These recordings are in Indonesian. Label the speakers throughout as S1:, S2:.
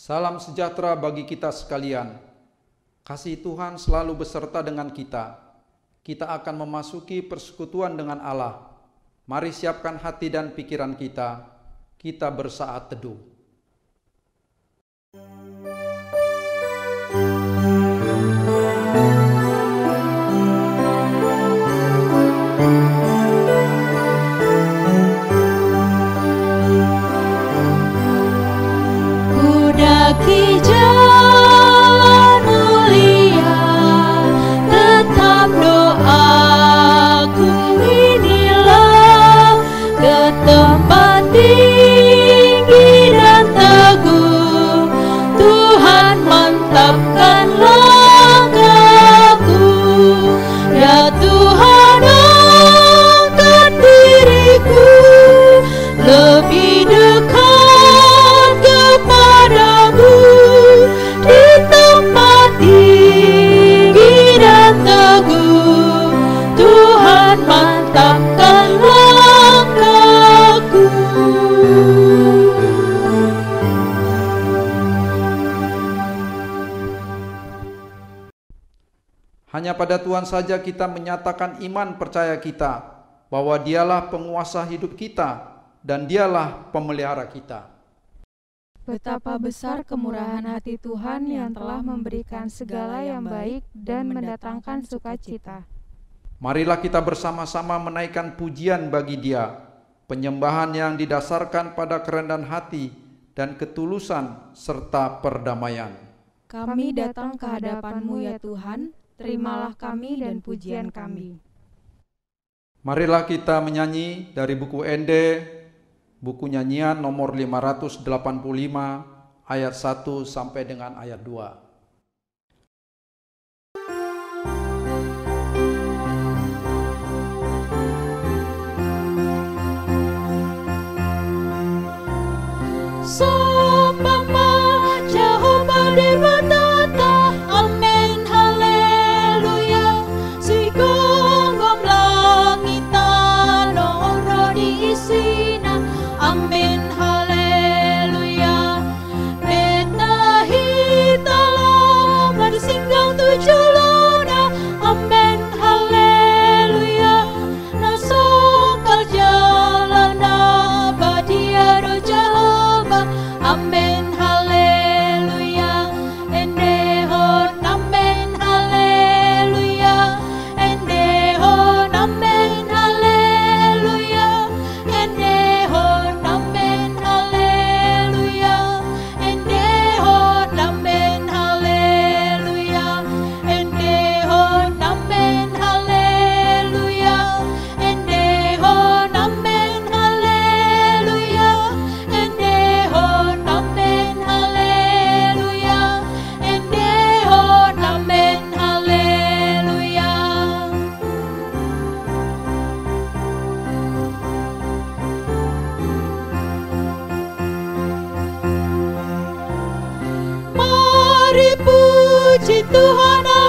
S1: Salam sejahtera bagi kita sekalian. Kasih Tuhan selalu beserta dengan kita. Kita akan memasuki persekutuan dengan Allah. Mari siapkan hati dan pikiran kita. Kita bersaat teduh. Hanya pada Tuhan saja kita menyatakan iman percaya kita bahwa Dialah penguasa hidup kita dan Dialah pemelihara kita.
S2: Betapa besar kemurahan hati Tuhan yang telah memberikan segala yang baik dan mendatangkan sukacita.
S1: Marilah kita bersama-sama menaikkan pujian bagi Dia, penyembahan yang didasarkan pada kerendahan hati dan ketulusan serta perdamaian.
S2: Kami datang ke hadapan-Mu ya Tuhan, terimalah kami dan pujian kami.
S1: Marilah kita menyanyi dari buku Ende, buku nyanyian nomor 585 ayat 1 sampai dengan ayat 2.
S3: Seumpama Tuhan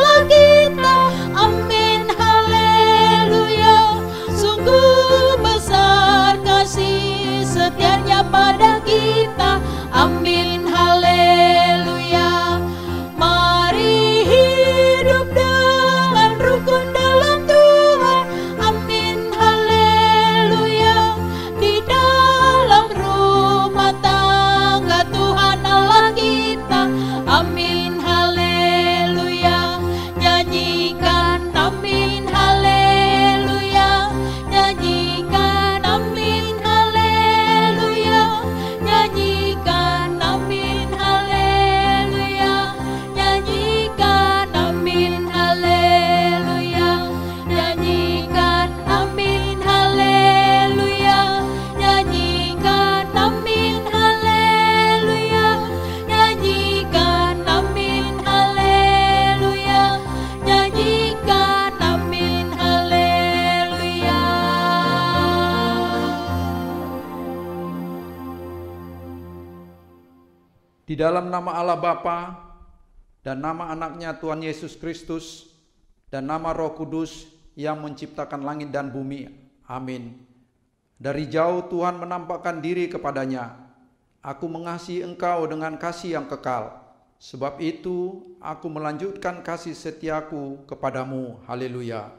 S1: nama Allah Bapa dan nama anaknya Tuhan Yesus Kristus dan nama Roh Kudus yang menciptakan langit dan bumi. Amin. Dari jauh Tuhan menampakkan diri kepadanya, Aku mengasihi engkau dengan kasih yang kekal. Sebab itu, aku melanjutkan kasih setiaku kepadamu. Haleluya,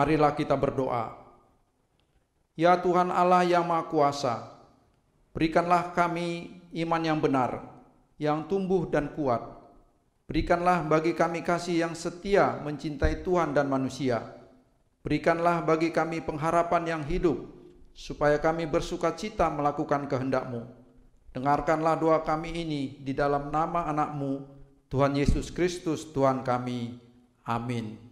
S1: Marilah kita berdoa. Ya Tuhan Allah yang Maha Kuasa, berikanlah kami iman yang benar, yang tumbuh dan kuat. Berikanlah bagi kami kasih yang setia mencintai Tuhan dan manusia. Berikanlah bagi kami pengharapan yang hidup, supaya kami bersuka cita melakukan kehendak-Mu. Dengarkanlah doa kami ini di dalam nama anak-Mu, Tuhan Yesus Kristus Tuhan kami. Amin.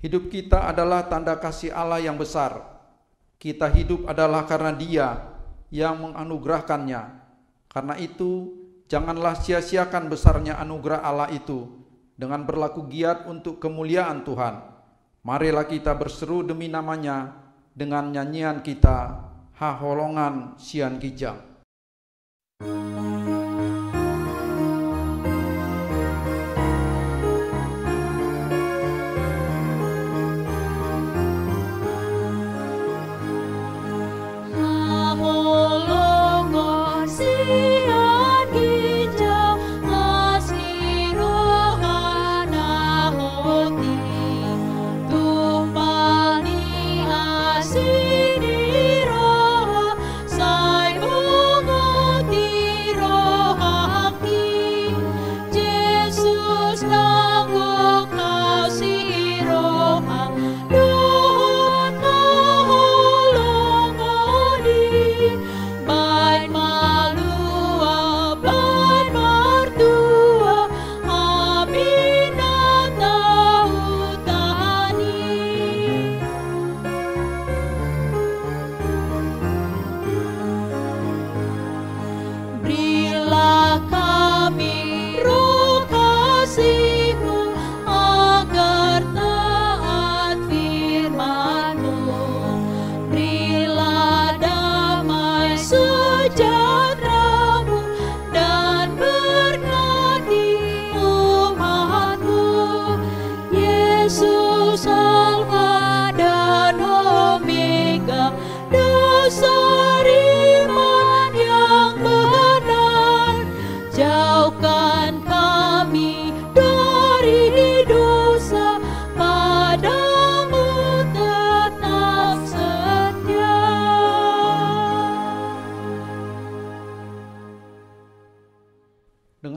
S1: Hidup kita adalah tanda kasih Allah yang besar. Kita hidup adalah karena Dia yang menganugerahkannya. Karena itu, janganlah sia-siakan besarnya anugerah Allah itu dengan berlaku giat untuk kemuliaan Tuhan. Marilah kita berseru demi namanya dengan nyanyian kita, Haholongan Sian Kijang.
S3: Haholongan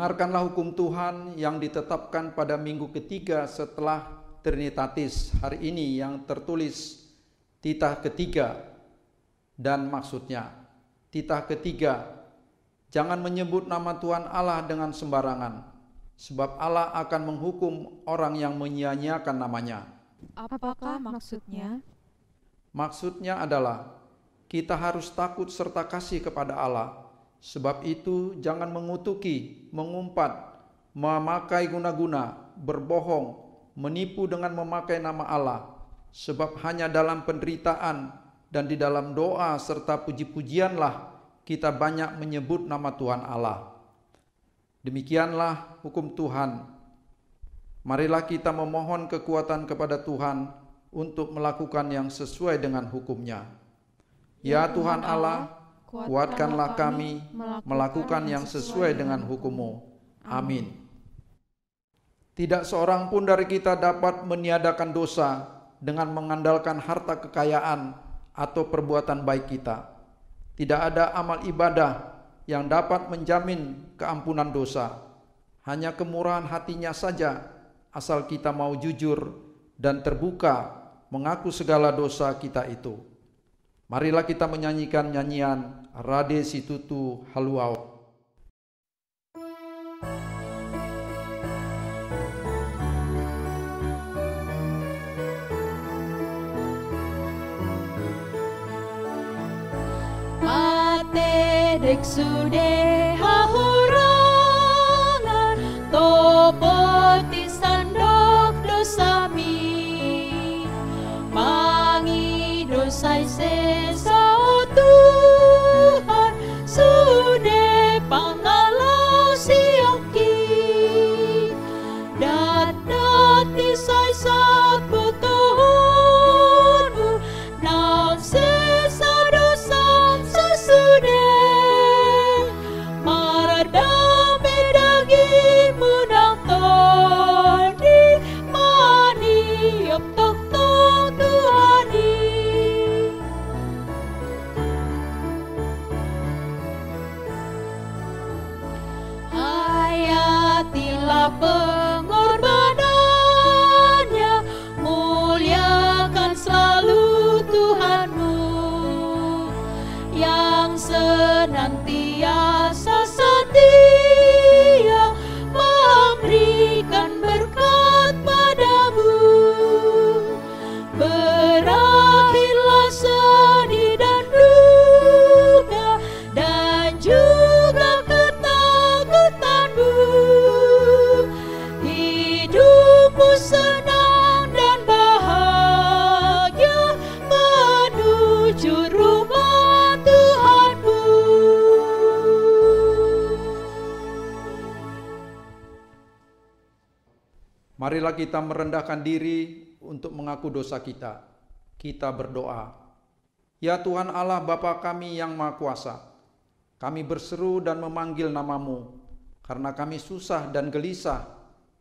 S1: Dengarkanlah hukum Tuhan yang ditetapkan pada minggu ketiga setelah Trinitatis hari ini yang tertulis titah ketiga dan maksudnya titah ketiga jangan menyebut nama Tuhan Allah dengan sembarangan sebab Allah akan menghukum orang yang menyia-nyiakan namanya.
S2: Apakah maksudnya?
S1: Maksudnya adalah kita harus takut serta kasih kepada Allah. Sebab itu jangan mengutuki, mengumpat, memakai guna-guna, berbohong, menipu dengan memakai nama Allah. Sebab hanya dalam penderitaan dan di dalam doa serta puji-pujianlah kita banyak menyebut nama Tuhan Allah. Demikianlah hukum Tuhan. Marilah kita memohon kekuatan kepada Tuhan untuk melakukan yang sesuai dengan hukumnya. Ya Tuhan Allah, kuatkanlah kami melakukan yang sesuai dengan hukum-Mu. Amin. Tidak seorang pun dari kita dapat meniadakan dosa dengan mengandalkan harta kekayaan atau perbuatan baik kita. Tidak ada amal ibadah yang dapat menjamin keampunan dosa. Hanya kemurahan hatinya saja asal kita mau jujur dan terbuka mengaku segala dosa kita itu. Marilah kita menyanyikan nyanyian Rade Situtu Haluau.
S3: Ate dek
S1: kita merendahkan diri untuk mengaku dosa kita. Kita berdoa. Ya Tuhan Allah Bapa kami yang Maha Kuasa, kami berseru dan memanggil namamu, karena kami susah dan gelisah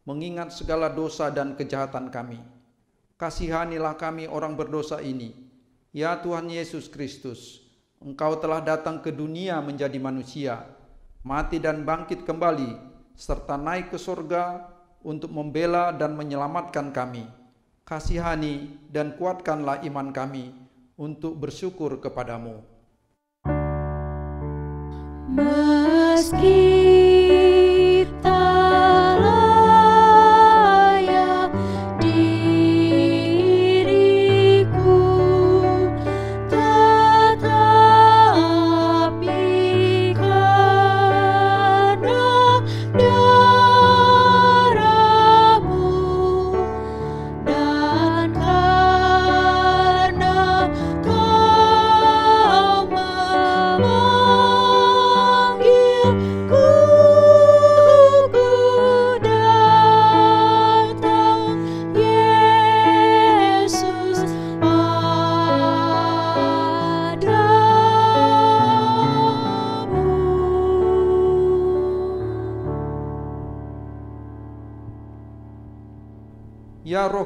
S1: mengingat segala dosa dan kejahatan kami. Kasihanilah kami orang berdosa ini. Ya Tuhan Yesus Kristus, Engkau telah datang ke dunia menjadi manusia, mati dan bangkit kembali, serta naik ke sorga untuk membela dan menyelamatkan kami. Kasihani dan kuatkanlah iman kami untuk bersyukur kepadamu.
S3: Meski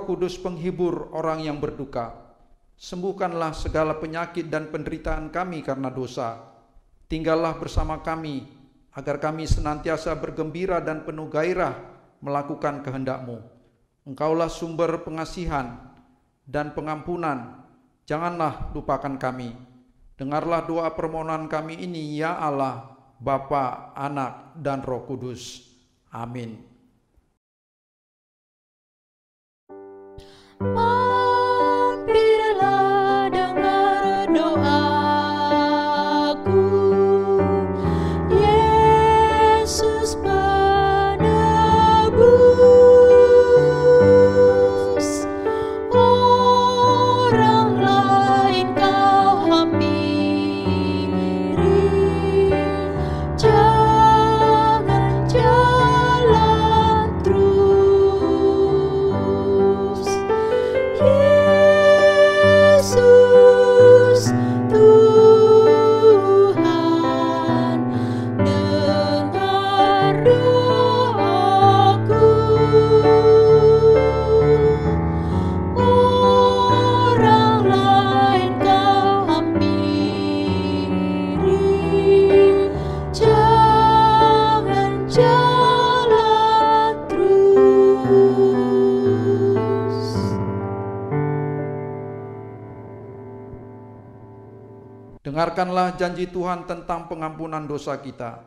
S1: Kudus penghibur orang yang berduka, sembuhkanlah segala penyakit dan penderitaan kami karena dosa. Tinggallah bersama kami, agar kami senantiasa bergembira dan penuh gairah melakukan kehendak-Mu. Engkaulah sumber pengasihan dan pengampunan, janganlah lupakan kami. Dengarlah doa permohonan kami ini, ya Allah, Bapa, Anak, dan Roh Kudus. Amin.
S3: 哦。
S1: Dengarkanlah janji Tuhan tentang pengampunan dosa kita.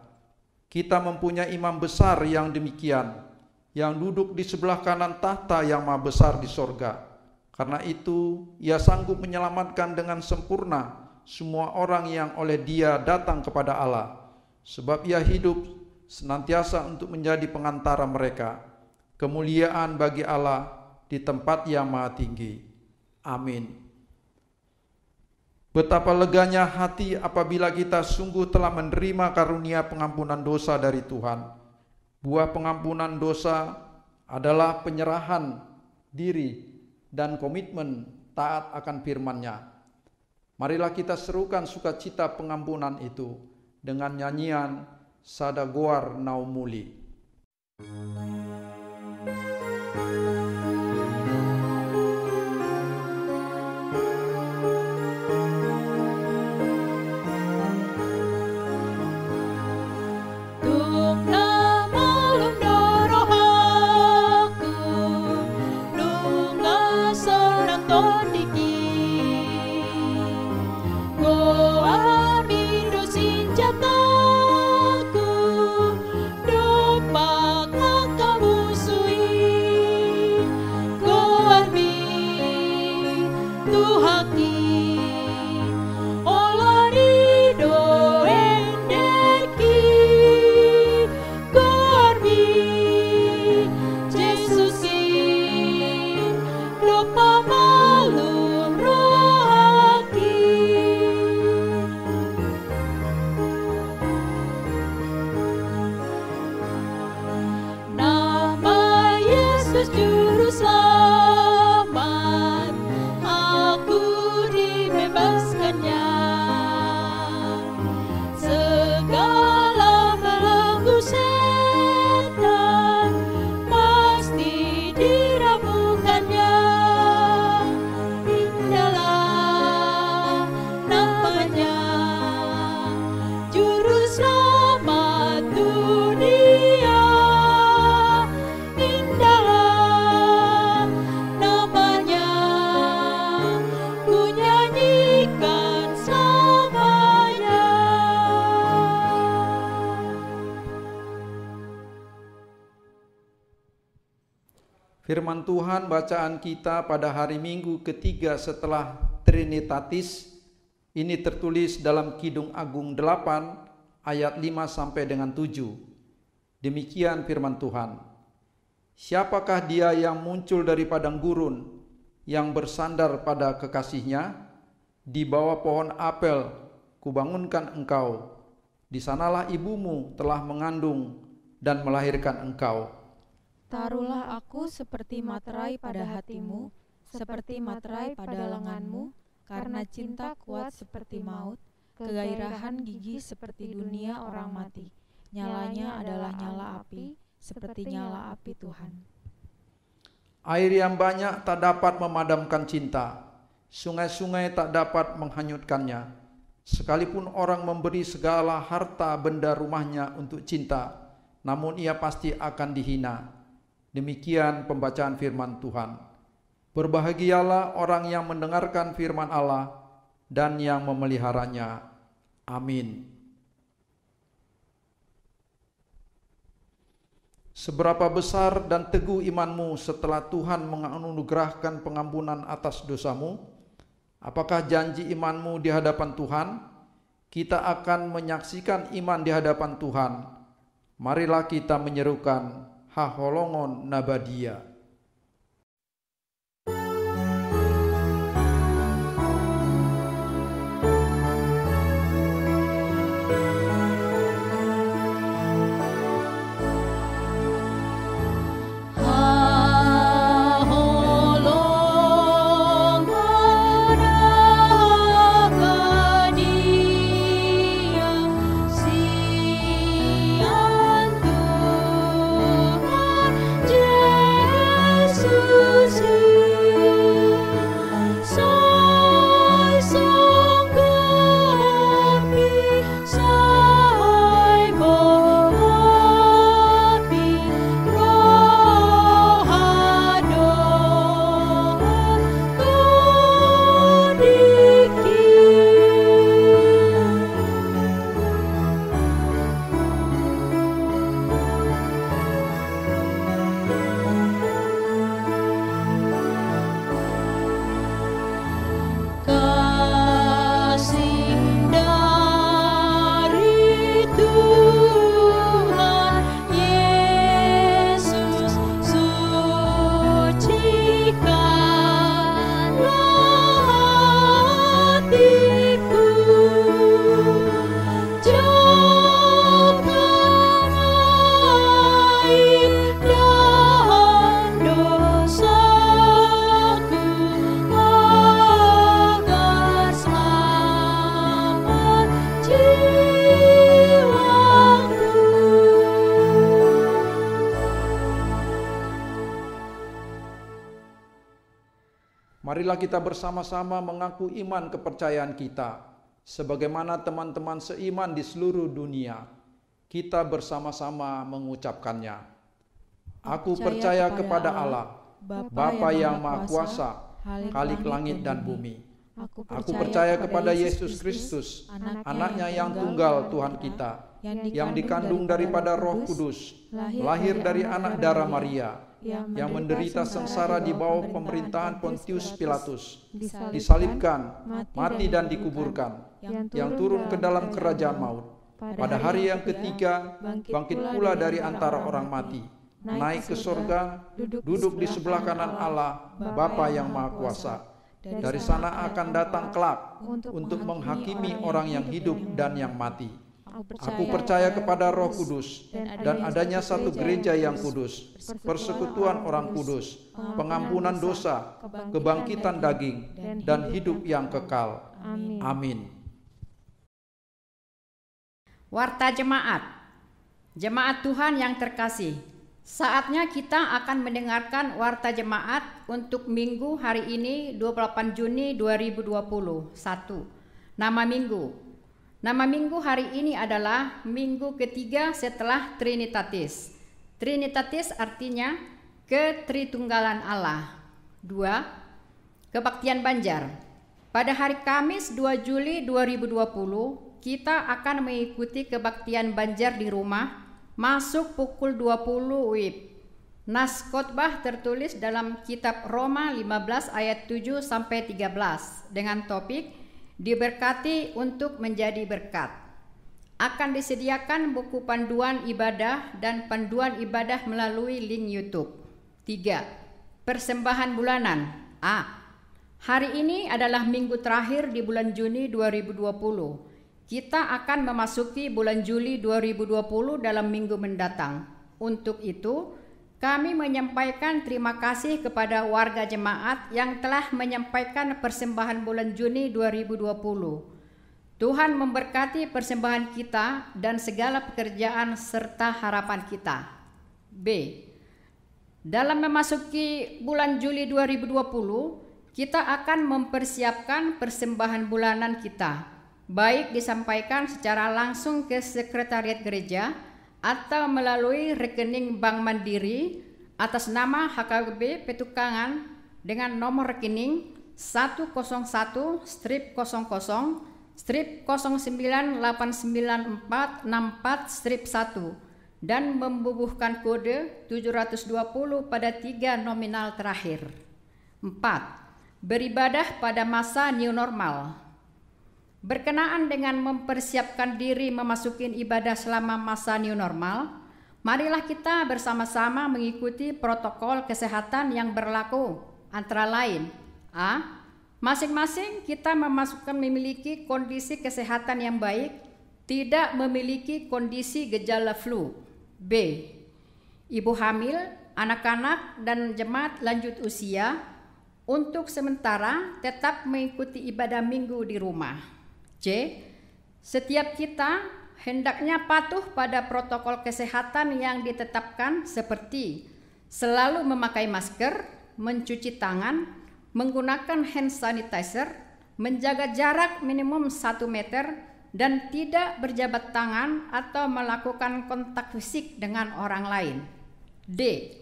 S1: Kita mempunyai imam besar yang demikian, yang duduk di sebelah kanan tahta yang maha besar di sorga. Karena itu, ia sanggup menyelamatkan dengan sempurna semua orang yang oleh dia datang kepada Allah. Sebab ia hidup senantiasa untuk menjadi pengantara mereka. Kemuliaan bagi Allah di tempat yang maha tinggi. Amin. Betapa leganya hati apabila kita sungguh telah menerima karunia pengampunan dosa dari Tuhan. Buah pengampunan dosa adalah penyerahan diri dan komitmen taat akan firman-Nya. Marilah kita serukan sukacita pengampunan itu dengan nyanyian Sadagoar Naumuli.
S3: Tungna malum
S1: Firman Tuhan bacaan kita pada hari Minggu ketiga setelah Trinitatis ini tertulis dalam Kidung Agung 8 ayat 5 sampai dengan 7. Demikian firman Tuhan. Siapakah dia yang muncul dari padang gurun yang bersandar pada kekasihnya di bawah pohon apel kubangunkan engkau di sanalah ibumu telah mengandung dan melahirkan engkau
S2: Taruhlah aku seperti materai pada hatimu, seperti materai pada lenganmu, karena cinta kuat seperti maut, kegairahan gigi seperti dunia orang mati. Nyalanya adalah nyala api, seperti nyala api Tuhan.
S1: Air yang banyak tak dapat memadamkan cinta, sungai-sungai tak dapat menghanyutkannya. Sekalipun orang memberi segala harta benda rumahnya untuk cinta, namun ia pasti akan dihina. Demikian pembacaan firman Tuhan. Berbahagialah orang yang mendengarkan firman Allah dan yang memeliharanya. Amin. Seberapa besar dan teguh imanmu setelah Tuhan menganugerahkan pengampunan atas dosamu? Apakah janji imanmu di hadapan Tuhan? Kita akan menyaksikan iman di hadapan Tuhan. Marilah kita menyerukan Haholongon Nabadia. Kita bersama-sama mengaku iman kepercayaan kita, sebagaimana teman-teman seiman di seluruh dunia. Kita bersama-sama mengucapkannya. Aku percaya kepada Allah, Bapa yang Maha Kuasa, Khalik langit dan bumi. Aku percaya kepada Yesus Kristus, anaknya yang tunggal Tuhan kita, yang dikandung daripada Roh Kudus, lahir dari anak darah Maria, yang menderita sengsara di bawah pemerintahan Pontius Pilatus, disalibkan, mati dan dikuburkan, yang turun ke dalam kerajaan maut. Pada hari yang ketiga, bangkit pula dari antara orang mati, naik ke sorga, duduk di sebelah kanan Allah, Bapa yang Maha Kuasa. Dari sana akan datang kelak untuk menghakimi orang yang hidup dan yang mati. Aku percaya kepada Roh Kudus dan adanya satu gereja yang kudus, persekutuan orang kudus, pengampunan dosa, kebangkitan daging, dan hidup yang kekal. Amin.
S4: Warta Jemaat Jemaat Tuhan yang terkasih Saatnya kita akan mendengarkan Warta Jemaat untuk minggu hari ini 28 Juni 2021 Nama minggu Nama minggu hari ini adalah minggu ketiga setelah Trinitatis. Trinitatis artinya ketritunggalan Allah. Dua, Kebaktian Banjar. Pada hari Kamis 2 Juli 2020 kita akan mengikuti kebaktian Banjar di rumah masuk pukul 20 WIB. Nas khotbah tertulis dalam kitab Roma 15 ayat 7 sampai 13 dengan topik diberkati untuk menjadi berkat. Akan disediakan buku panduan ibadah dan panduan ibadah melalui link YouTube. 3. Persembahan bulanan. A. Hari ini adalah minggu terakhir di bulan Juni 2020. Kita akan memasuki bulan Juli 2020 dalam minggu mendatang. Untuk itu, kami menyampaikan terima kasih kepada warga jemaat yang telah menyampaikan persembahan bulan Juni 2020. Tuhan memberkati persembahan kita dan segala pekerjaan serta harapan kita. B. Dalam memasuki bulan Juli 2020, kita akan mempersiapkan persembahan bulanan kita baik disampaikan secara langsung ke sekretariat gereja atau melalui rekening Bank Mandiri atas nama HKB Petukangan dengan nomor rekening 101 strip 00 strip 09899464 strip 1 dan membubuhkan kode 720 pada tiga nominal terakhir. 4. Beribadah pada masa new normal Berkenaan dengan mempersiapkan diri memasuki ibadah selama masa new normal, marilah kita bersama-sama mengikuti protokol kesehatan yang berlaku antara lain A. Masing-masing kita memasukkan memiliki kondisi kesehatan yang baik, tidak memiliki kondisi gejala flu. B. Ibu hamil, anak-anak, dan jemaat lanjut usia untuk sementara tetap mengikuti ibadah minggu di rumah. C. Setiap kita hendaknya patuh pada protokol kesehatan yang ditetapkan seperti selalu memakai masker, mencuci tangan, menggunakan hand sanitizer, menjaga jarak minimum 1 meter, dan tidak berjabat tangan atau melakukan kontak fisik dengan orang lain. D.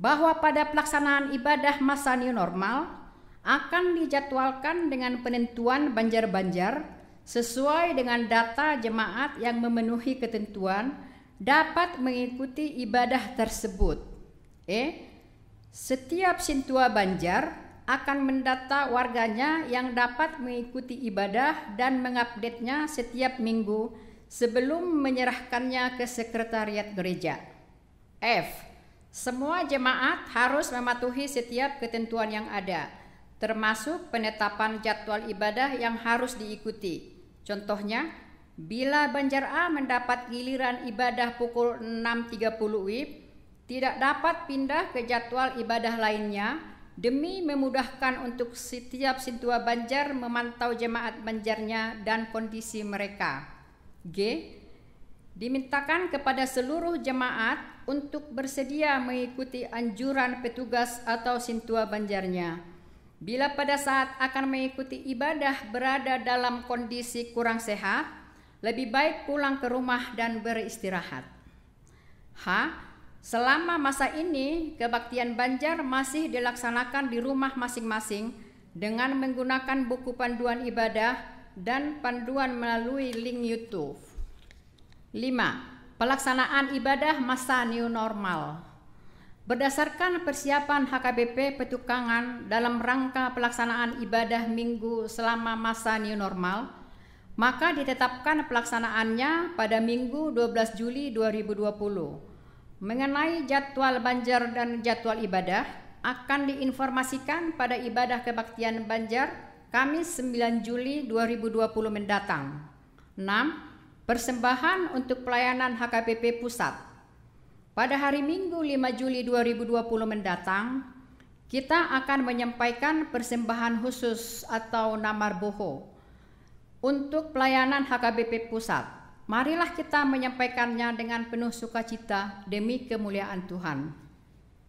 S4: Bahwa pada pelaksanaan ibadah masa new normal akan dijadwalkan dengan penentuan banjar-banjar sesuai dengan data jemaat yang memenuhi ketentuan dapat mengikuti ibadah tersebut. E. Setiap sintua Banjar akan mendata warganya yang dapat mengikuti ibadah dan mengupdate-nya setiap minggu sebelum menyerahkannya ke sekretariat gereja. F. Semua jemaat harus mematuhi setiap ketentuan yang ada, termasuk penetapan jadwal ibadah yang harus diikuti. Contohnya, bila Banjar A mendapat giliran ibadah pukul 6.30 WIB, tidak dapat pindah ke jadwal ibadah lainnya demi memudahkan untuk setiap sintua Banjar memantau jemaat Banjarnya dan kondisi mereka. G. Dimintakan kepada seluruh jemaat untuk bersedia mengikuti anjuran petugas atau sintua Banjarnya Bila pada saat akan mengikuti ibadah berada dalam kondisi kurang sehat, lebih baik pulang ke rumah dan beristirahat. H. Selama masa ini, kebaktian Banjar masih dilaksanakan di rumah masing-masing dengan menggunakan buku panduan ibadah dan panduan melalui link YouTube. 5. Pelaksanaan ibadah masa new normal. Berdasarkan persiapan HKBP Petukangan dalam rangka pelaksanaan ibadah minggu selama masa new normal, maka ditetapkan pelaksanaannya pada minggu 12 Juli 2020. Mengenai jadwal Banjar dan jadwal ibadah akan diinformasikan pada ibadah kebaktian Banjar Kamis 9 Juli 2020 mendatang. 6. Persembahan untuk pelayanan HKBP Pusat. Pada hari Minggu 5 Juli 2020 mendatang, kita akan menyampaikan persembahan khusus atau namar boho untuk pelayanan HKBP Pusat. Marilah kita menyampaikannya dengan penuh sukacita demi kemuliaan Tuhan.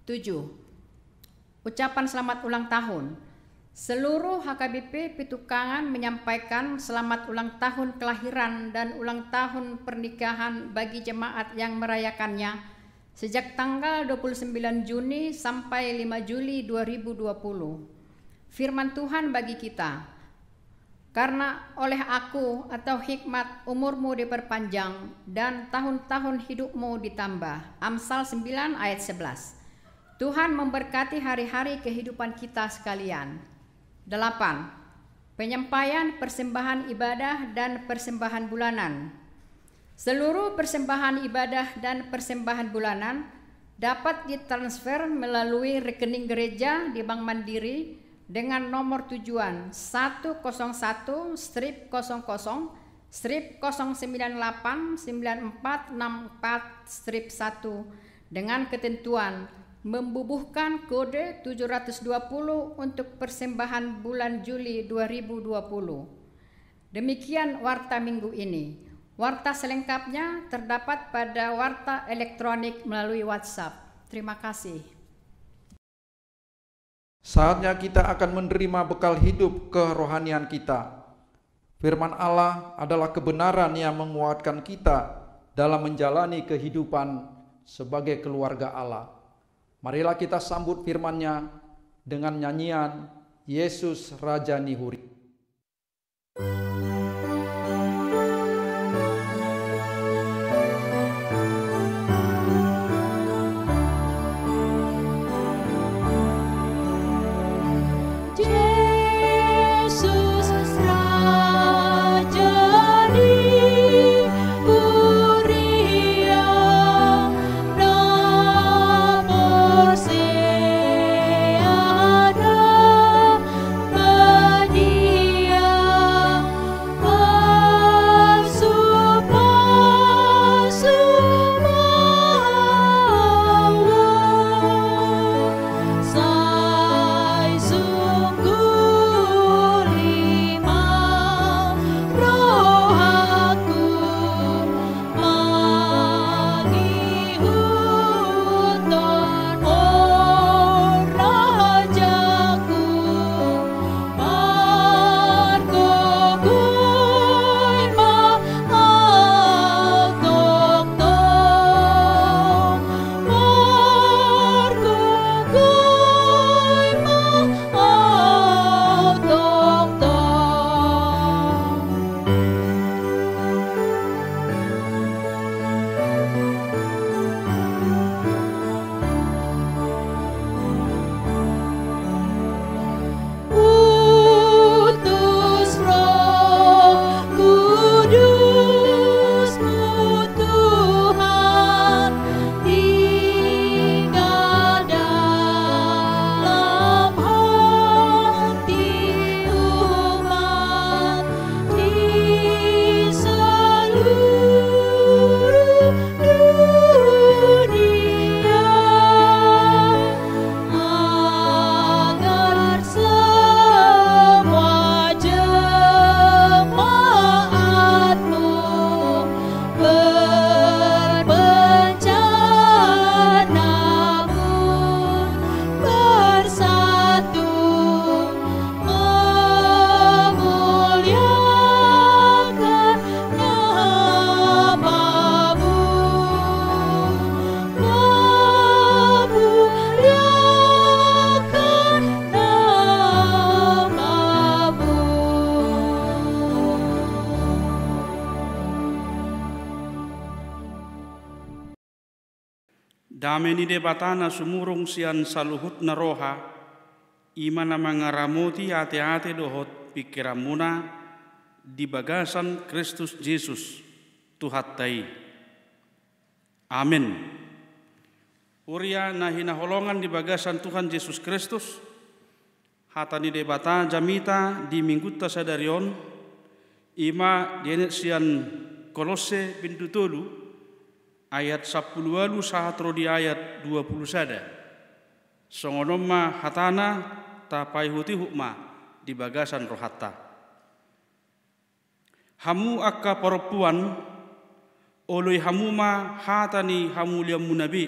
S4: 7. Ucapan selamat ulang tahun. Seluruh HKBP Pitukangan menyampaikan selamat ulang tahun kelahiran dan ulang tahun pernikahan bagi jemaat yang merayakannya sejak tanggal 29 Juni sampai 5 Juli 2020. Firman Tuhan bagi kita, karena oleh aku atau hikmat umurmu diperpanjang dan tahun-tahun hidupmu ditambah. Amsal 9 ayat 11. Tuhan memberkati hari-hari kehidupan kita sekalian. 8. Penyampaian persembahan ibadah dan persembahan bulanan. Seluruh persembahan ibadah dan persembahan bulanan dapat ditransfer melalui rekening gereja di Bank Mandiri dengan nomor tujuan 101 strip 00 strip 098 9464 strip 1 dengan ketentuan membubuhkan kode 720 untuk persembahan bulan Juli 2020. Demikian warta minggu ini. Warta selengkapnya terdapat pada warta elektronik melalui WhatsApp. Terima kasih.
S1: Saatnya kita akan menerima bekal hidup kerohanian kita. Firman Allah adalah kebenaran yang menguatkan kita dalam menjalani kehidupan sebagai keluarga Allah. Marilah kita sambut firman-Nya dengan nyanyian Yesus Raja Nihuri.
S3: Yesus
S5: Batana sumurung sian saluhut na roha, imana mangaramoti ate-ate dohot pikiramuna di bagasan Kristus Yesus Tuhat tai. Amin. Uria na hinaholongan di bagasan Tuhan Yesus Kristus, hata ni de bata jamita di minggutta sadarion, ima dienet sian Kolose pintu tolu ayat 10 walu sahatro di ayat 20 sada. Songonoma hatana tapai huti hukma di bagasan rohatta. Hamu akka perempuan oloi hamuma hatani hamu liam munabi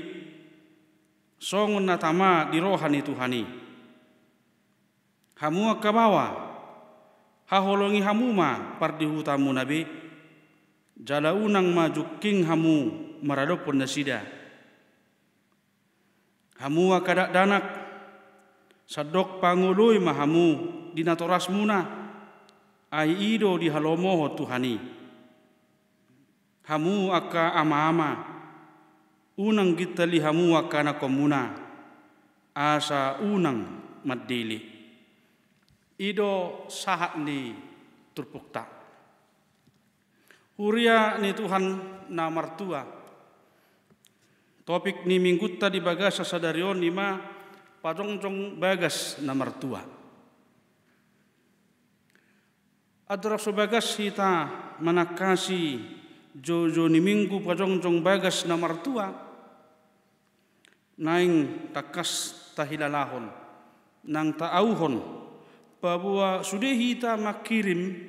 S5: songon natama di rohani Tuhani. Hamu akka bawa haholongi hamuma pardi hutamu nabi jala unang maju king hamu maradopon nasida hamu akadak danak. Sadok pangului mahamu dinatoras muna. Ai ido di halomoho tuhani. Hamu aka ama-ama. Unang kita li hamu akana komuna asa unang madili ido sahat ni turpukta Huria ni Tuhan na martua. Topik ni minggu tadi bagas sasadarion nima pajong-jong bagas na martua. Adra bagas hita manakasi jojo ni minggu pajong-jong bagas na martua. Naing takas tahilalahon nang taauhon bahwa sudah hita makirim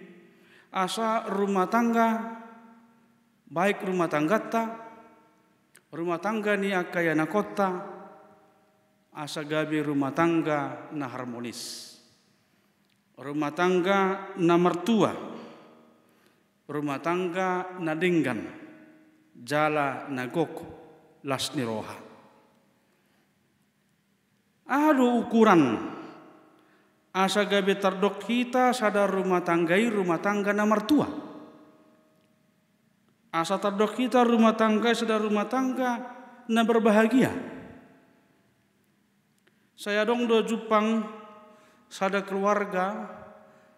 S5: asa rumah tangga baik rumah tangga ta, rumah tangga ni akaya na kota, asa gabi rumah tangga na harmonis. Rumah tangga na mertua, rumah tangga na dinggan, jala na gok, las niroha. Ado ukuran. Asa gabi terdok kita sadar rumah tanggai rumah tangga na mertua Asa terdok kita rumah tangga sudah rumah tangga na berbahagia. Saya dong do Jepang sada keluarga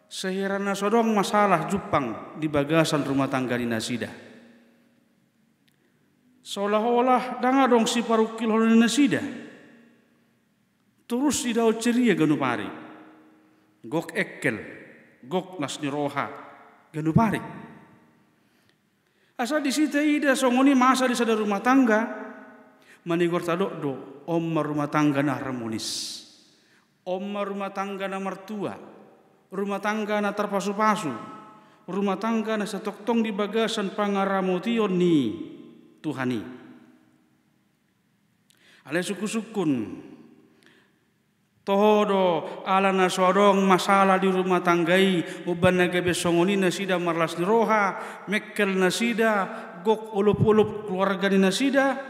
S5: sehirana sodong masalah Jepang di bagasan rumah tangga di Nasida. Seolah-olah danga dong si parukil di Nasida. Terus idau ceria ganupari. Gok ekkel, gok nasni roha, ganupari. Asa di situ ida songoni masa di sadar rumah tangga. Manigor tadok do om rumah tangga na harmonis. Om rumah tangga na mertua. Rumah tangga na terpasu-pasu. Rumah tangga na setoktong di bagasan pangaramotion ni Tuhani. Ale suku-sukun Todo ala na sodong masalah di rumah tanggai uban na gabe songoni marlas ni roha mekkel na sida gok ulup-ulup keluarga ni na sida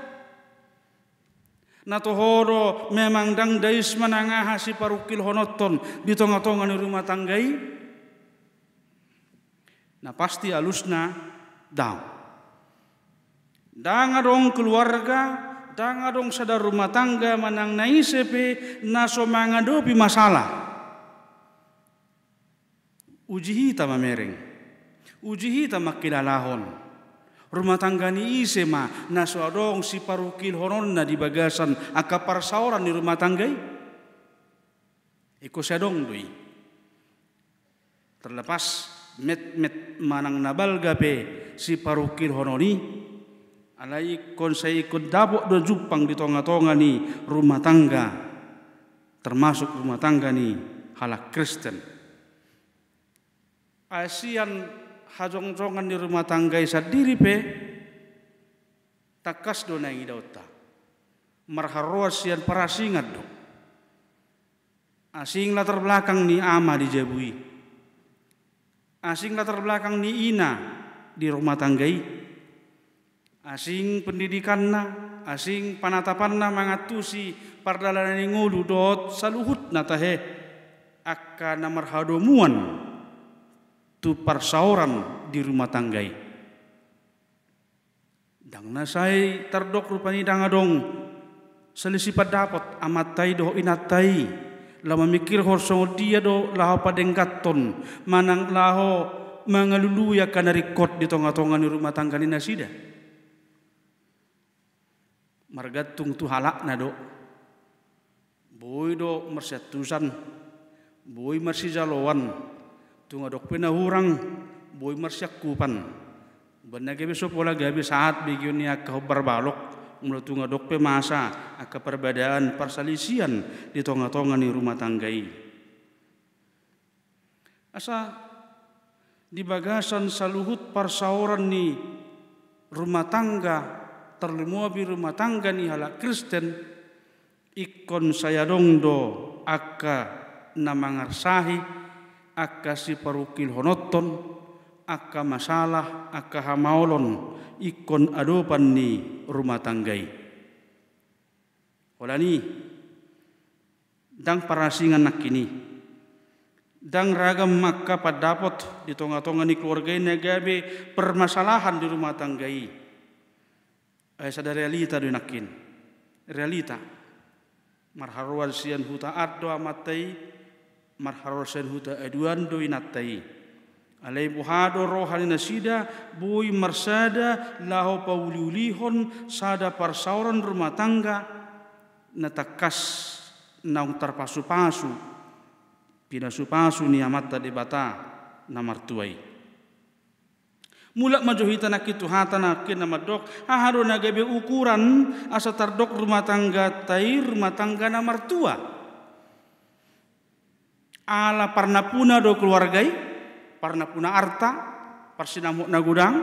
S5: na tohodo memang dang dais manangaha si parukil honoton di tonga-tonga ni rumah tanggai. Na pasti alusna daw dang adong keluarga Tanga dong sadar rumah tangga manang naisepe naso mangadopi masalah. Uji hita mamereng. Uji hita makilalahon. Rumah tangga ni ise ma naso adong si parukil na di bagasan akapar sauran di rumah tanggai. Iko sadong dui. Terlepas met met manang nabal gape si parukil hononi alai kon dapok do jupang di tonga-tonga ni rumah tangga. Termasuk rumah tangga ni halak Kristen. Asian hajong-jongan di rumah tangga isa diri pe takas do nang idauta marharoa sian parasingat do. Asing latar belakang ni ama di jabui asing latar belakang ni ina di rumah tanggai asing pendidikan na, asing panatapan na mangatusi pardalanan ngulu dot saluhut na tahe. Akka na marhadomuan tu parsauran di rumah tanggai. Dang nasai terdok rupani dangadong selisipat dapat amatai do inatai lama mikir horsong dia do laho padengkaton manang laho mangaluluya kanarikot di tonga-tonga ni rumah tangga ni nasida margatung tu halak na do boy do mersetusan boy mersi jalowan tu ngadok pena hurang. Boy kupan. Benar gabi so pola gabi saat bigyon ni akka barbalok mulutunga dok pe masa akka perbedaan perselisian di tonga-tonga ni rumah tanggai. Asa di bagasan saluhut persauran ni rumah tangga terlemuabi rumah tangga ni halak Kristen ikon saya dong do akka namangarsahi akka si parukil honoton akka masalah akka hamaolon ikon adopan ni rumah tanggai ni dang parasingan nak kini dang ragam makka padapot di tonga-tonga ni keluarga ini gabe permasalahan di rumah tanggai sada realita do nakin realita. Marharwal sian huta addo amatai. Marharwal sian huta aduan do inatai alai buhado rohani nasida bui marsada laho pauliulihon sada parsauran rumah tangga. Natakas naung terpasu-pasu. Pinasu-pasu ni amata debata namartuai Mulak majuhita nak itu hata nak kena madok haharu nagabe ukuran asa tardok rumah tangga tai rumah tangga namartua ala parna puna do keluargai parna puna arta parsinamuk na gudang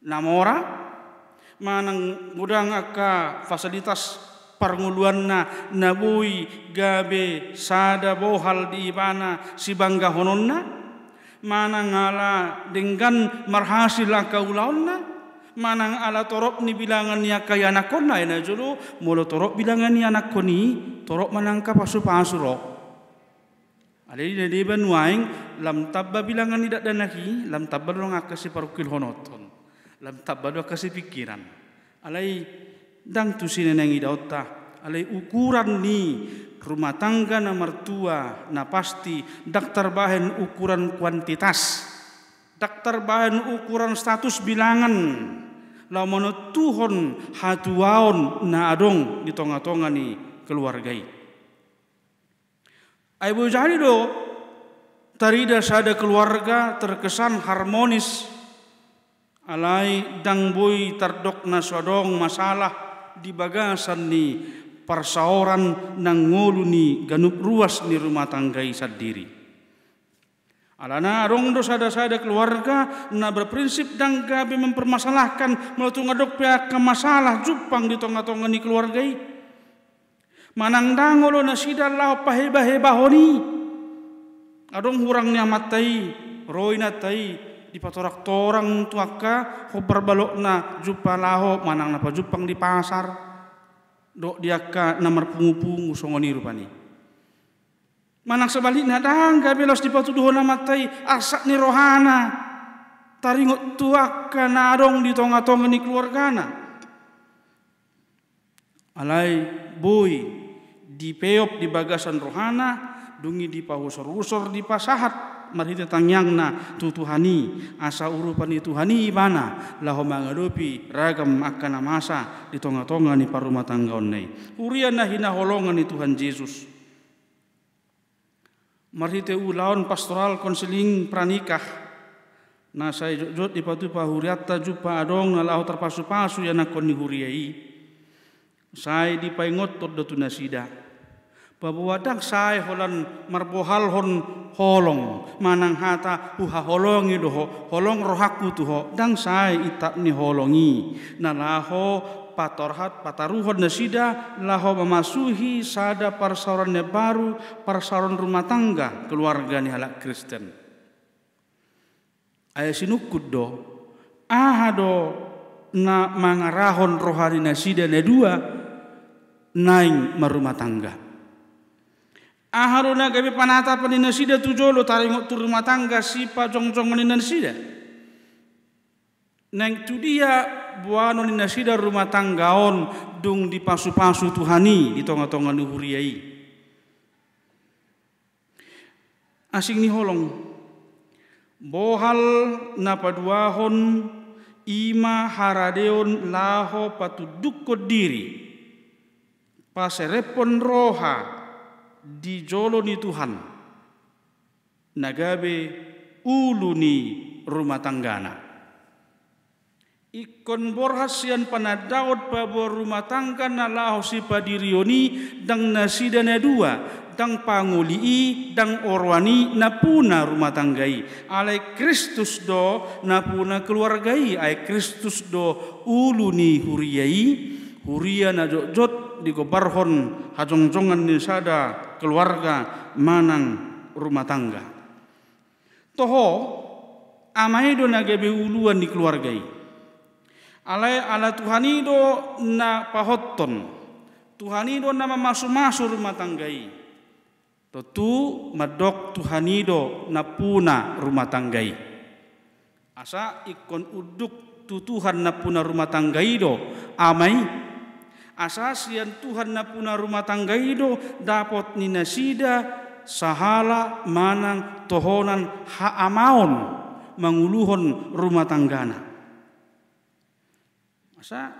S5: namora manang gudang aka fasilitas parnguluan na nabui gabe sada bohal di ibana si bangga hononna manang ala dengan marhasil kaulaonna manang ala torok ni bilangan ni kaya nakonna ina julu. Mulu torok bilangan ni anak koni torok manangka pasu pasuro ada di ban waing lam tabba bilangan tidak dan lagi lam tabba dong akasi parukil honoton. Lam tabba do akasi pikiran. Alai dang tu sine nengi dauta alai ukuran ni rumah tangga na mertua na pasti daktar bahan ukuran kuantitas. Daktar bahan ukuran status bilangan. La mono tuhon hatuaon na adong di tonga-tonga ni keluargai. Ai bo jadi do tarida sada keluarga terkesan harmonis. Alai dang boy tardok na sodong masalah di bagasan ni persauran nang ngoluni ganup ruas ni rumah tangga sendiri. Alana arong do sada-sada keluarga na berprinsip dan gabi mempermasalahkan melalui ngadok pihak ke masalah jupang di tonga-tonga ni keluarga Manang dangolo na sidal lao paheba-heba honi. Adong hurangnya matai, roi na tai, di patorak torang tuaka, hobar balok na jupa laho, manang napa jupang di pasar dok dia ka namar pungu-pungu songoni rupani. Manang sebaliknya dangga belos di patu duhona matai asak ni rohana. Taringot tuak nadong di tonga-tonga ni keluargana. Alai boy di peop di bagasan rohana dungi di pahusor-usor di pasahat marhita tangyangna tutuhani asa urupani tuhani ibana laho mangadupi ragam akan masa di tonga-tonga ni parumah tangga onnei urian na holongan ni Tuhan Yesus. Marhite ulaon pastoral konseling pranikah. Na saya jot di patu pahuriatta jupa adong na laho terpasu-pasu ya nakon ni huriai. Saya di paingot tot dotu nasida Babuwadak sai holan marbohal hon holong. Manang hata uha holongi doho holong rohaku tuho. Dang sai itap ni holongi. Na laho patorhat pataruhon nasida laho memasuhi sada parsauran baru parsauran rumah tangga keluarga ni halak Kristen. Ayah sinukut do ahado na mangarahon rohani nasida ne dua naing marumah tangga Aharuna gabi panata panina sida tujolo taringok tu rumah tangga sipa jong jong maninan sida. Neng tu dia buano ni nasida rumah tangga on dung di pasu-pasu Tuhani di tonga-tonga nuhuriai. Asing ni holong. Bohal napaduahon ima haradeon laho patuduk diri. Paserepon roha di jolo ni Tuhan. Nagabe ulu ni rumah tanggana. Ikon borhasian panadaot pabor rumah tangga na laho si padirioni dang nasidana dua dang pangulii dang orwani napuna rumah tanggai. Alai Kristus do napuna keluargai. Ai Kristus do uluni huriyai huria na jot di kobarhon hajong-jongan ni sada keluarga manang rumah tangga. Toho amai do nagabe uluan di keluargai alai ala Tuhanido na pahotton. Tuhanido na mamasu-masu rumah tanggai. Tentu madok Tuhanido na puna rumah tanggai. Asa ikon uduk tu Tuhan na puna rumah tanggai do amai asa sian Tuhan na puna rumah tanggai do dapat ninasida sahala manang tohonan ha amaon manguluhon rumah tanggana Masa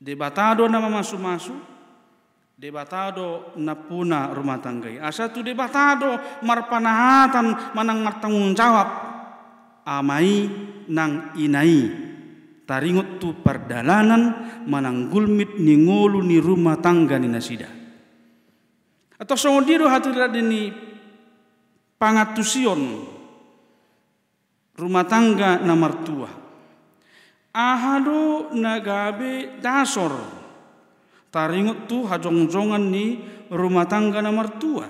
S5: debatado nama masu-masu, debatado napuna rumah tangga. Asa tu debatado marpanahatan manang martanggung jawab amai nang inai taringot tu perdalanan manang gulmit ni ngolu ni rumah tangga ni nasida. Atau songodido hatirat ini pangatusion rumah tangga na martua. Ahado nagabe dasor. Taringut tu hajong-jongan ni rumah tangga na mertua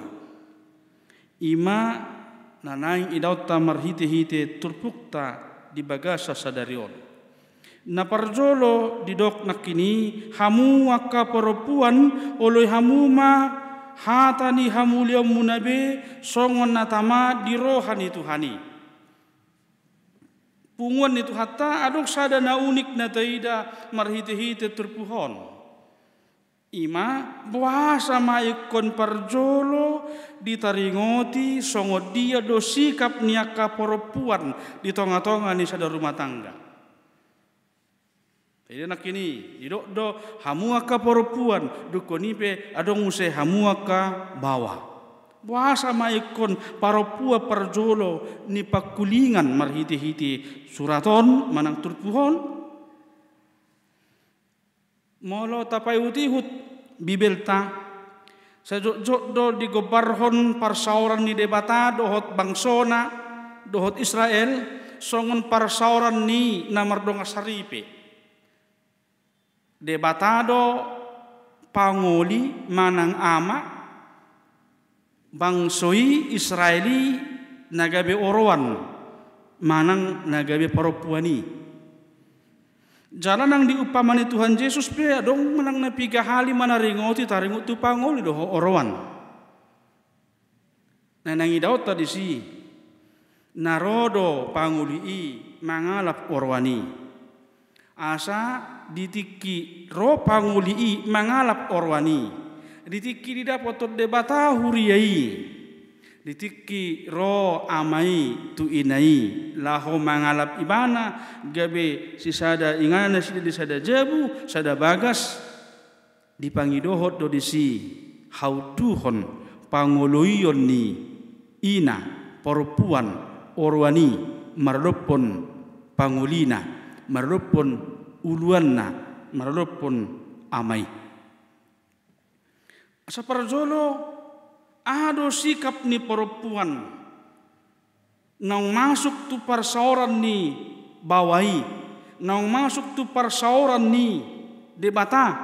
S5: ima nanaing idaw ta marhite-hite turpukta di bagasa sadarion na parjolo di dok nakini hamu waka perempuan oleh hamuma hatani hamulia munabe songon natama di rohani Tuhani punguan itu hatta adok sada na unik na taida marhite-hite terpuhon. Ima bahasa maikon parjolo ditaringoti songo dia do sikap niaka perempuan di tonga-tonga ni sada rumah tangga. Jadi nak ini, didok do hamuaka perempuan, dukonipe adong use hamuaka bawah bahasa maikon paropua parjolo ni pakulingan marhiti-hiti. Suraton manang turpuhon molo tapai utihut bibelta sajok do di gobarhon parsauran ni debata dohot bangsona dohot Israel. Songon parsauran ni namar donga saripe debatado pangoli manang ama bangsoi Israeli nagabe orowan manang nagabe perempuani jalan yang diupamani Tuhan Yesus pe dong menang na piga hali mana ringoti taringut tu pangoli doho orowan. Nanangi daud tadi si narodo panguli i mangalap orwani asa ditiki ro panguli i mangalap orwani. Ditiki di dapat debata huriyai ditiki ro amai tu inai. Laho mangalap ibana gabe si sada ingana si di sada jabu sada bagas. Dipangidohot do disi hautuhon pangoloyon ni. Ina perempuan orwani marlopon pangulina marlopon uluanna marlopon amai. Sa parjolo, ado sikap ni perempuan. Nang masuk tu persoalan ni bawai, nang masuk tu persoalan ni debata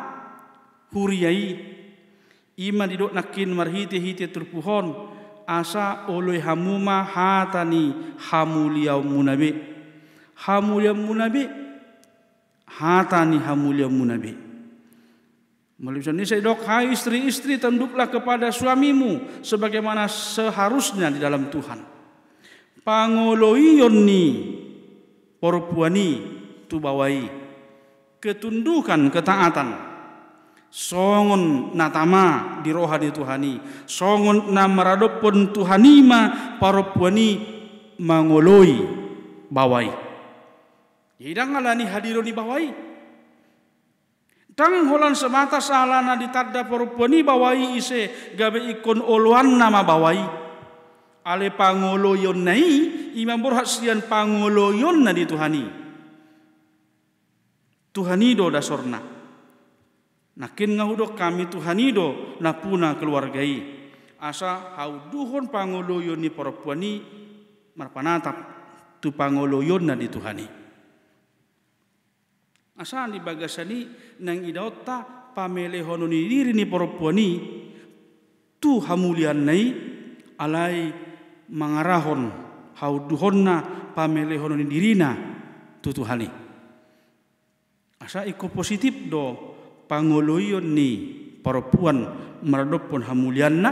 S5: huriai. Ima didok nakin marhiti hiti terpuhon asa oleh hamuma hatani hamuliau munabi hamuliau munabi hatani hamuliau munabi ini saya dok, hai istri-istri tunduklah kepada suamimu sebagaimana seharusnya di dalam Tuhan. Pangoloion ni porpuani tu bawai ketundukan ketaatan songon natama di roha di Tuhani songon namaradopon Tuhanima porpuani mangoloi bawai. Hidang alani hadironi bawai. Tang holan semata salana ditadda perupani bawai ise gabe ikon oluan nama bawai. Ale pangoloyon nai imam burhasian pangoloyon na dituhani. Tuhanido dasorna. Nakin ngahudo kami Tuhanido na puna keluargai. Asa hauduhon pangoloyon ni perempuani marpanatap tu pangoloyon na di Tuhani. Asa ni bagasani nang idota pamelehono ni diri ni perempuani tu hamulian nai alai mangarahon hauduhonna pamelehono ni dirina tu Tuhani. Asa iko positif do pangoloyon ni perempuan meradopon hamulian na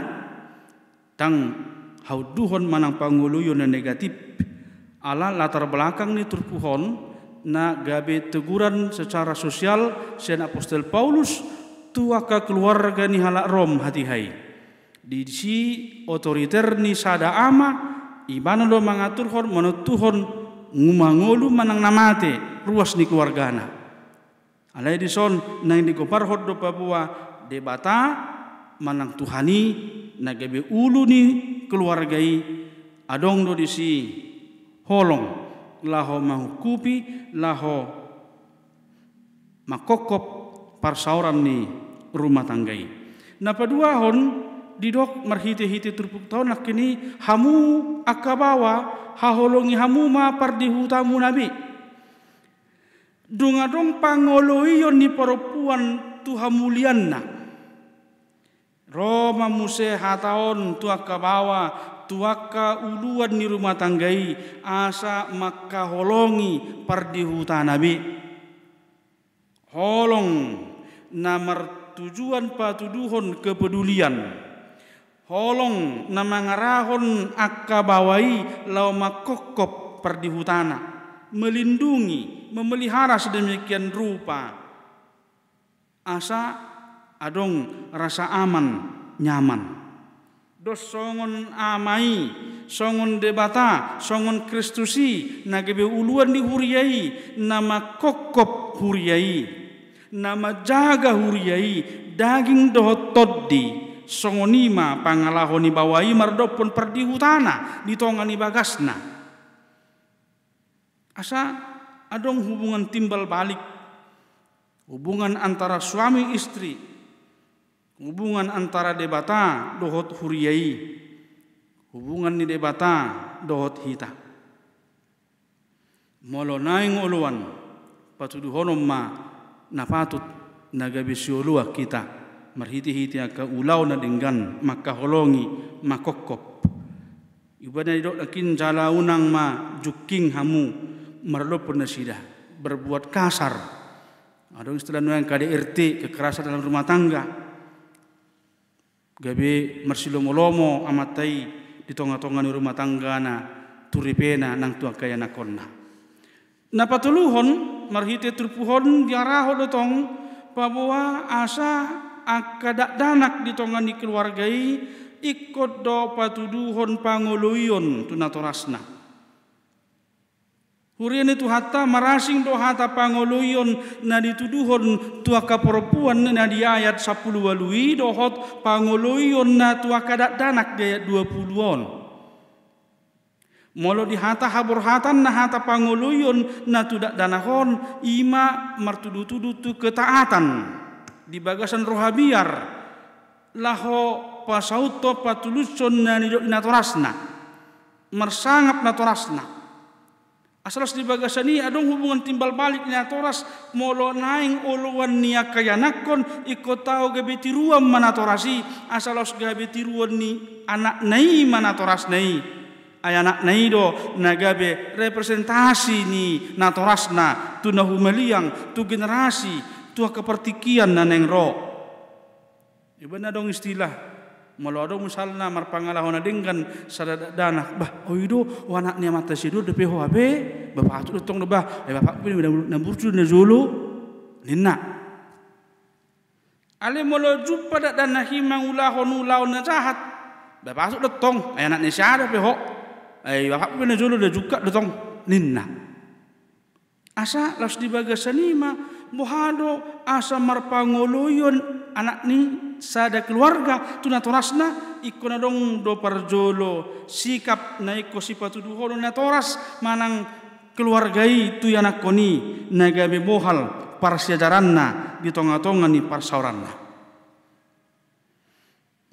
S5: tang hauduhon manang pangoloyon negatif ala latar belakang ni turpuhon na gabe teguran secara sosial sen apostol Paulus tuaka keluarga ni halak Rom hati hai. Di si otoriter ni sada ama ibana do mangatur hon monotuhon ngumangolu manang namate ruas ni keluargana alai di son nang di kopar hot do Papua debata manang tuhani na gabe ulu ni keluargai adong do di si holong laho mahukupi laho makokop parsauran ni rumah tanggai. Na padua hon didok marhite-hite turpuk tahun kini hamu akabawa haholongi hamu ma pardi hutamu nabi. Dungadong pangoloiyon ni perempuan tuhamulian na. Roma muse hataon tu akabawa tuaka uluan ni rumah tanggai asa maka holongi pardi hutanabi holong namar tujuan patuduhon kepedulian. Holong namangarahon akabawai lau makokop pardi hutana. Melindungi memelihara sedemikian rupa. Asa adong rasa aman nyaman dos songon amai songon debata songon kristusi nagebe uluan di huriai nama kokop huriai nama jaga huriai daging dohot toddi songonima pangalahoni bawai mardopon perdi hutana di tongani bagasna. Asa adong hubungan timbal balik hubungan antara suami istri hubungan antara debata dohot huriyai. Hubungan ni debata dohot hita. Molo naing uluan patudu honom ma napatut nagabi siolua kita. Marhiti-hiti aka ulau na dinggan maka holongi makokop ibana dok lakin jala unang ma juking hamu marlopon na sida. Berbuat kasar. Ada istilah yang KDRT kekerasan dalam rumah tangga gabe marsilomolomo amatai di tonga-tonga ni rumah tangga na turipena nang tua kaya nakonna na patuluhon marhite turpuhon diaraho dotong pabawa asa akadak danak di tonga ni keluargai ikut do patuduhon panguluyon tunatorasna Hurian itu hatta marasing do hata pangoloyon na dituduhon tuaka perempuan na di ayat 10 walui dohot pangoloyon na tuaka dak danak di 20 on. Molo di hata habur hatan na hata pangoloyon na tudak danahon ima martudu-tudu tu ketaatan. Di bagasan rohabiar laho pasauto patuluson na nidok inatorasna. Marsangap natorasna Asalas di bagasani adong hubungan timbal balik ni atoras molo naing uluan niya kaya nakon iko tao gabi tiruan manatorasi asalos gabi tiruan ni anak nai manatoras nai. Ay anak nai do nagabe representasi ni natorasna tu nahumeliang tu generasi tu kepertikian na neng ro. Iba na dong istilah Malado misalnya marpangalahon dengan sadada dana bah oido oh anak niya mata sido de peho habe bapak tu tong bah eh bapak pun na burju na zulu. Ninna. Ale molo jumpa dak dana himang ulahon na jahat. Bapak tu tong ay anak ni siada peho ay bapak pun na zulu de juga tong ninna. Asa las dibagasani ma mohado asa marpangoloyon anak ni sada keluarga tuna torasna ikona dong do parjolo. Sikap na iko sipatu duholo na toras manang keluargai tu anak koni. Nagabe bohal parsiajaranna di tonga-tonga ni parsauranna.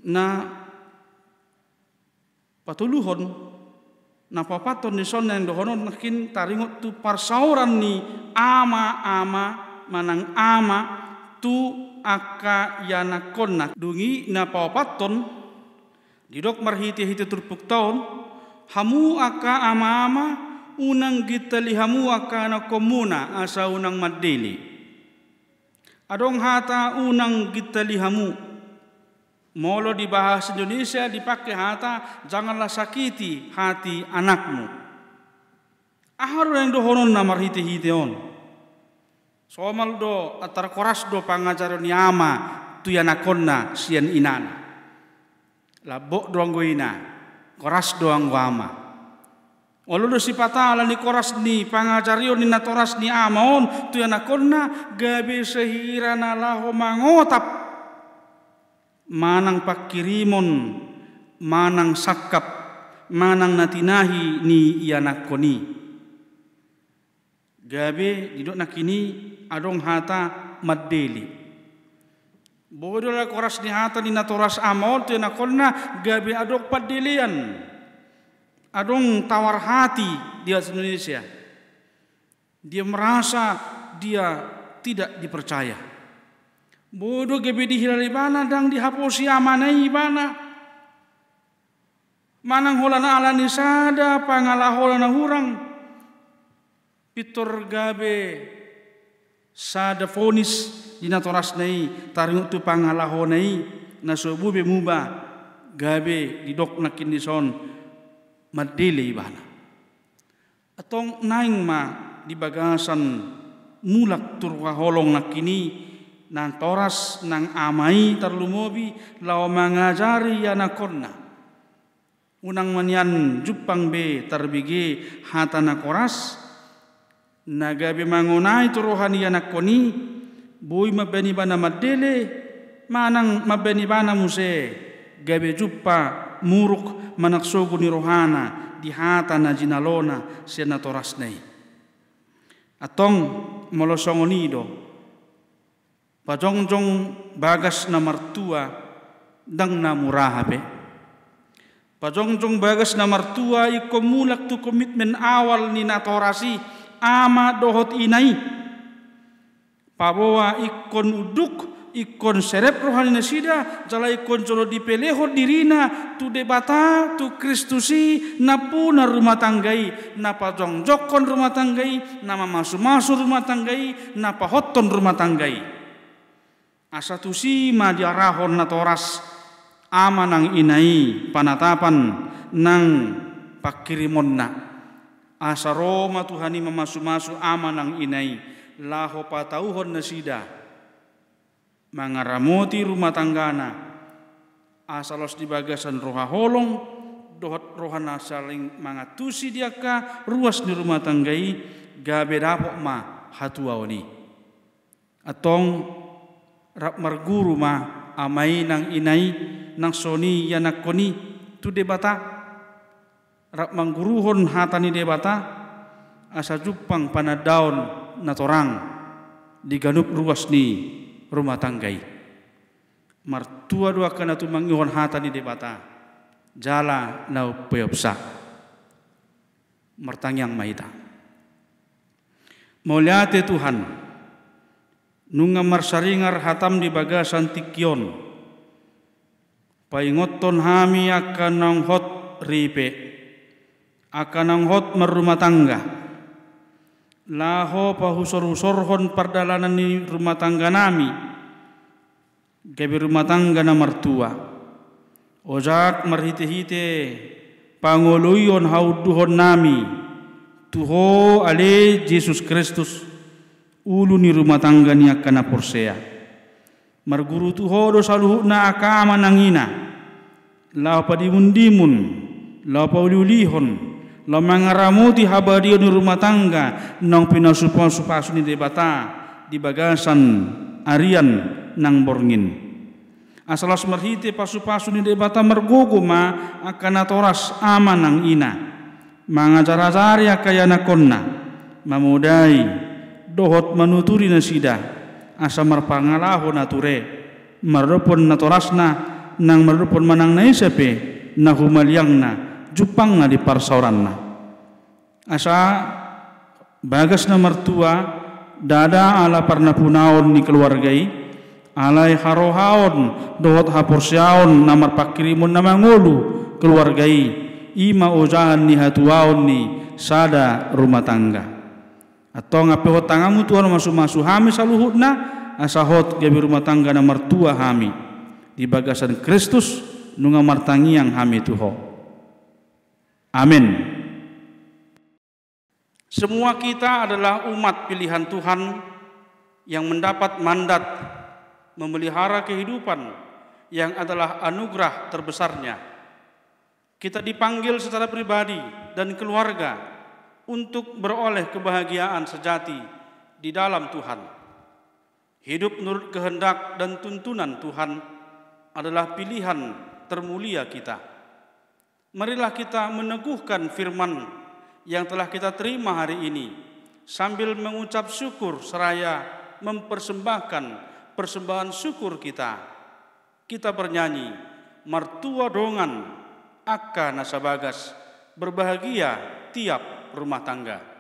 S5: Na patuluhon na papaton ni son yang dohonon nakin taringot tu parsauran ni ama-ama manang ama tu aka yana konna. Dungi na papaton didok marhiti hiti turpuk taon. Hamu aka ama-ama unang gitali hamu aka na komuna asa unang madili adong hata unang gitali hamu. Molo di bahasa Indonesia dipakai hata janganlah sakiti hati anakmu. Aharu yang dohonon namar hiti hiti on. Somal do atar koras do pangajaran yama tu yanakonna sian inana. Labok doang ina koras doang wama. Olo do sipata ala ni koras ni pangajario ni natoras ni amaon tu yanakonna gabe sehirana laho mangotap manang pakirimon manang sakap manang natinahi ni ianak koni gabe didok nakini adong hata maddeli bodo la koras ni hata ni natoras amol te nakonna gabe adok padelian adong tawar hati dia Indonesia dia merasa dia tidak dipercaya Bodoh gebe dihilali bana dang dihapusi amanai bana. Manang holana alani sada pangalah holana hurang. Pitor gabe sada fonis dina toras nei taringut tu pangalah honai na sobu be muba gabe didok nakin di son madile ibana. Atong naing ma di bagasan mulak turwa holong nakini nang toras nang amai terlumobi lau mangajari yanakonna unang manyan jupang be terbigi hatana koras naga be mangunai turuhani yanakoni boy mabeni bana madele manang mabeni bana muse. Gabe juppa muruk manaksogu ni rohana di hatana jinalona siana toras nei. Atong molosongonido Pajongjong bagas na martua dang na murahabe. Pajongjong bagas na martua ikomulak tu komitmen awal ni natorasi ama dohot inai. Pabawa ikon uduk ikon serep rohani na sida jala ikon jolo dipeleho dirina tu debata tu kristusi na puna rumah tanggai na pajongjokon rumah tanggai na mamasu-masu rumah tanggai na pahoton rumah tanggai asa tusi ma diarahon na toras ama nang inai panatapan nang pakirimon na asa Roma Tuhani memasu-masu ama nang inai. Laho patauhon na sida mangaramoti rumah tanggana. Asalos di bagasan roha holong. Dohot rohana saling mangatusi diaka. Ruas di rumah tanggai. Gabe dapok ma hatuaoni atong rap marguru ma amai nang inai. Nang soni yanak koni tu debata mangguruhon hatani debata asa jupang panadaon natorang di ganup ruas ni rumah tanggai. Martua dua kana tu mangihon hatani debata jala nau peyopsa mertangyang maita. Muliate Tuhan, nunga marsaringar hatam di bagasan tikyon. Paingoton hami akan nang hot ripe akan nang hot merumah tangga. Laho pahusor-usorhon perdalanan ni rumah tangga nami. Gabi rumah tangga na martua ojak marhite-hite panguluyon hauduhon nami. Tuho ale Jesus Kristus ulu ni rumah tangga ni akana porsea. Marguru tu hodo saluhu na akama nangina. La pa dimun la pa ulihon la mangaramuti habadio ni rumah tangga. Nong pinasupan supasu ni debata di bagasan arian nang borngin. Asalas merhite pasu-pasu ni debata mergogo ma akana toras ama nang ina. Mangajar-ajari akayana konna. Mamudai dohot manuturi na sida. Asa marpangalaho nature marupon natorasna nang marupon manang na isape na humalyang na jupang na di parsauran na. Asa bagas na martua dada ala parnapunaon ni keluargai alai harohaon dohot hapursiaon namar pakirimun namangulu keluargai ima usahan ni hatuaon ni sada rumah tangga atau ngapehot tangamu tuan masu masu hami saluhutna asahot gabi rumah tangga na mertua hami. Di bagasan Kristus nunga martangi yang hami tuho amin semua kita adalah umat pilihan Tuhan yang mendapat mandat memelihara kehidupan yang adalah anugerah terbesarnya. Kita dipanggil secara pribadi dan keluarga untuk beroleh kebahagiaan sejati di dalam Tuhan. Hidup menurut kehendak dan tuntunan Tuhan adalah pilihan termulia kita. Marilah kita meneguhkan firman yang telah kita terima hari ini sambil mengucap syukur seraya mempersembahkan persembahan syukur kita. Kita bernyanyi, mertua dongan, akka nasabagas, berbahagia tiap rumah tangga.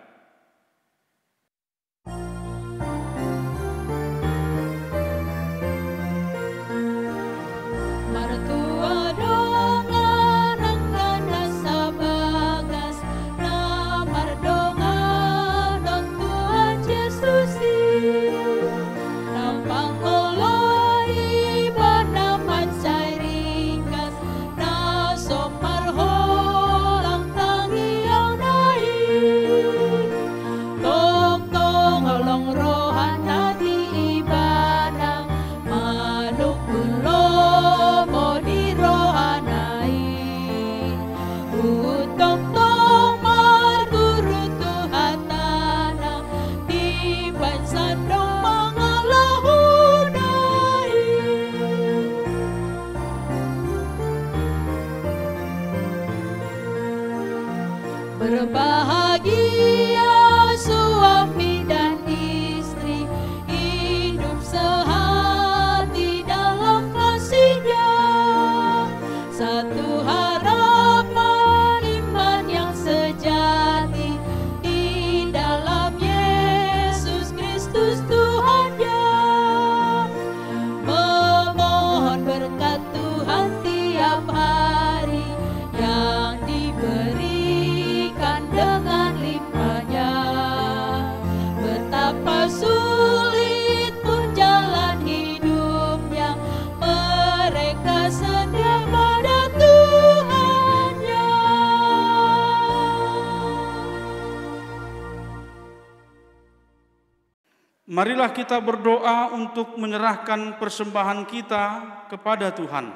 S5: Marilah kita berdoa untuk menyerahkan persembahan kita kepada Tuhan.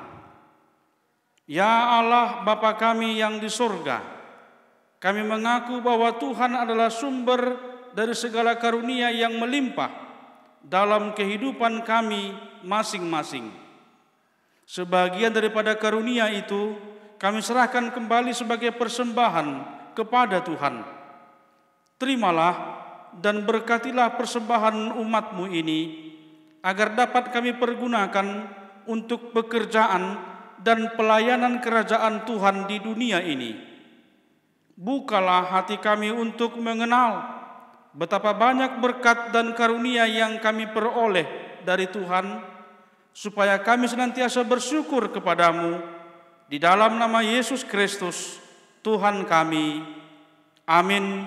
S5: Ya Allah Bapa kami yang di surga, kami mengaku bahwa Tuhan adalah sumber dari segala karunia yang melimpah dalam kehidupan kami masing-masing. Sebagian daripada karunia itu kami serahkan kembali sebagai persembahan kepada Tuhan. Terimalah dan berkatilah persembahan umatmu ini agar dapat kami pergunakan untuk pekerjaan dan pelayanan kerajaan Tuhan di dunia ini. Bukalah hati kami untuk mengenal betapa banyak berkat dan karunia yang kami peroleh dari Tuhan, supaya kami senantiasa bersyukur kepadamu di dalam nama Yesus Kristus, Tuhan kami. Amin.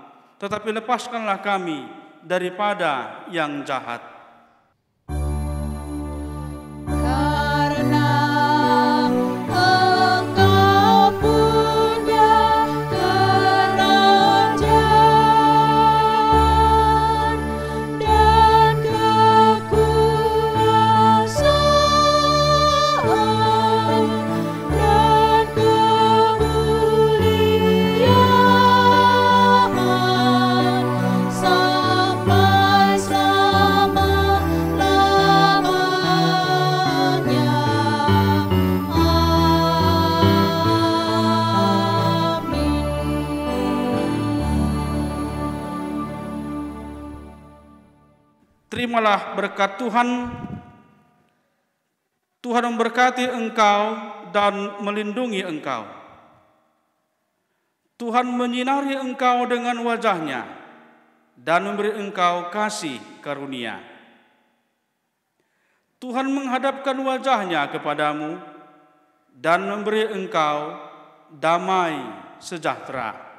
S5: tetapi lepaskanlah kami daripada yang jahat. Terimalah berkat Tuhan. Tuhan memberkati engkau dan melindungi engkau. Tuhan menyinari engkau dengan wajahnya dan memberi engkau kasih karunia. Tuhan menghadapkan wajahnya kepadamu dan memberi engkau damai sejahtera.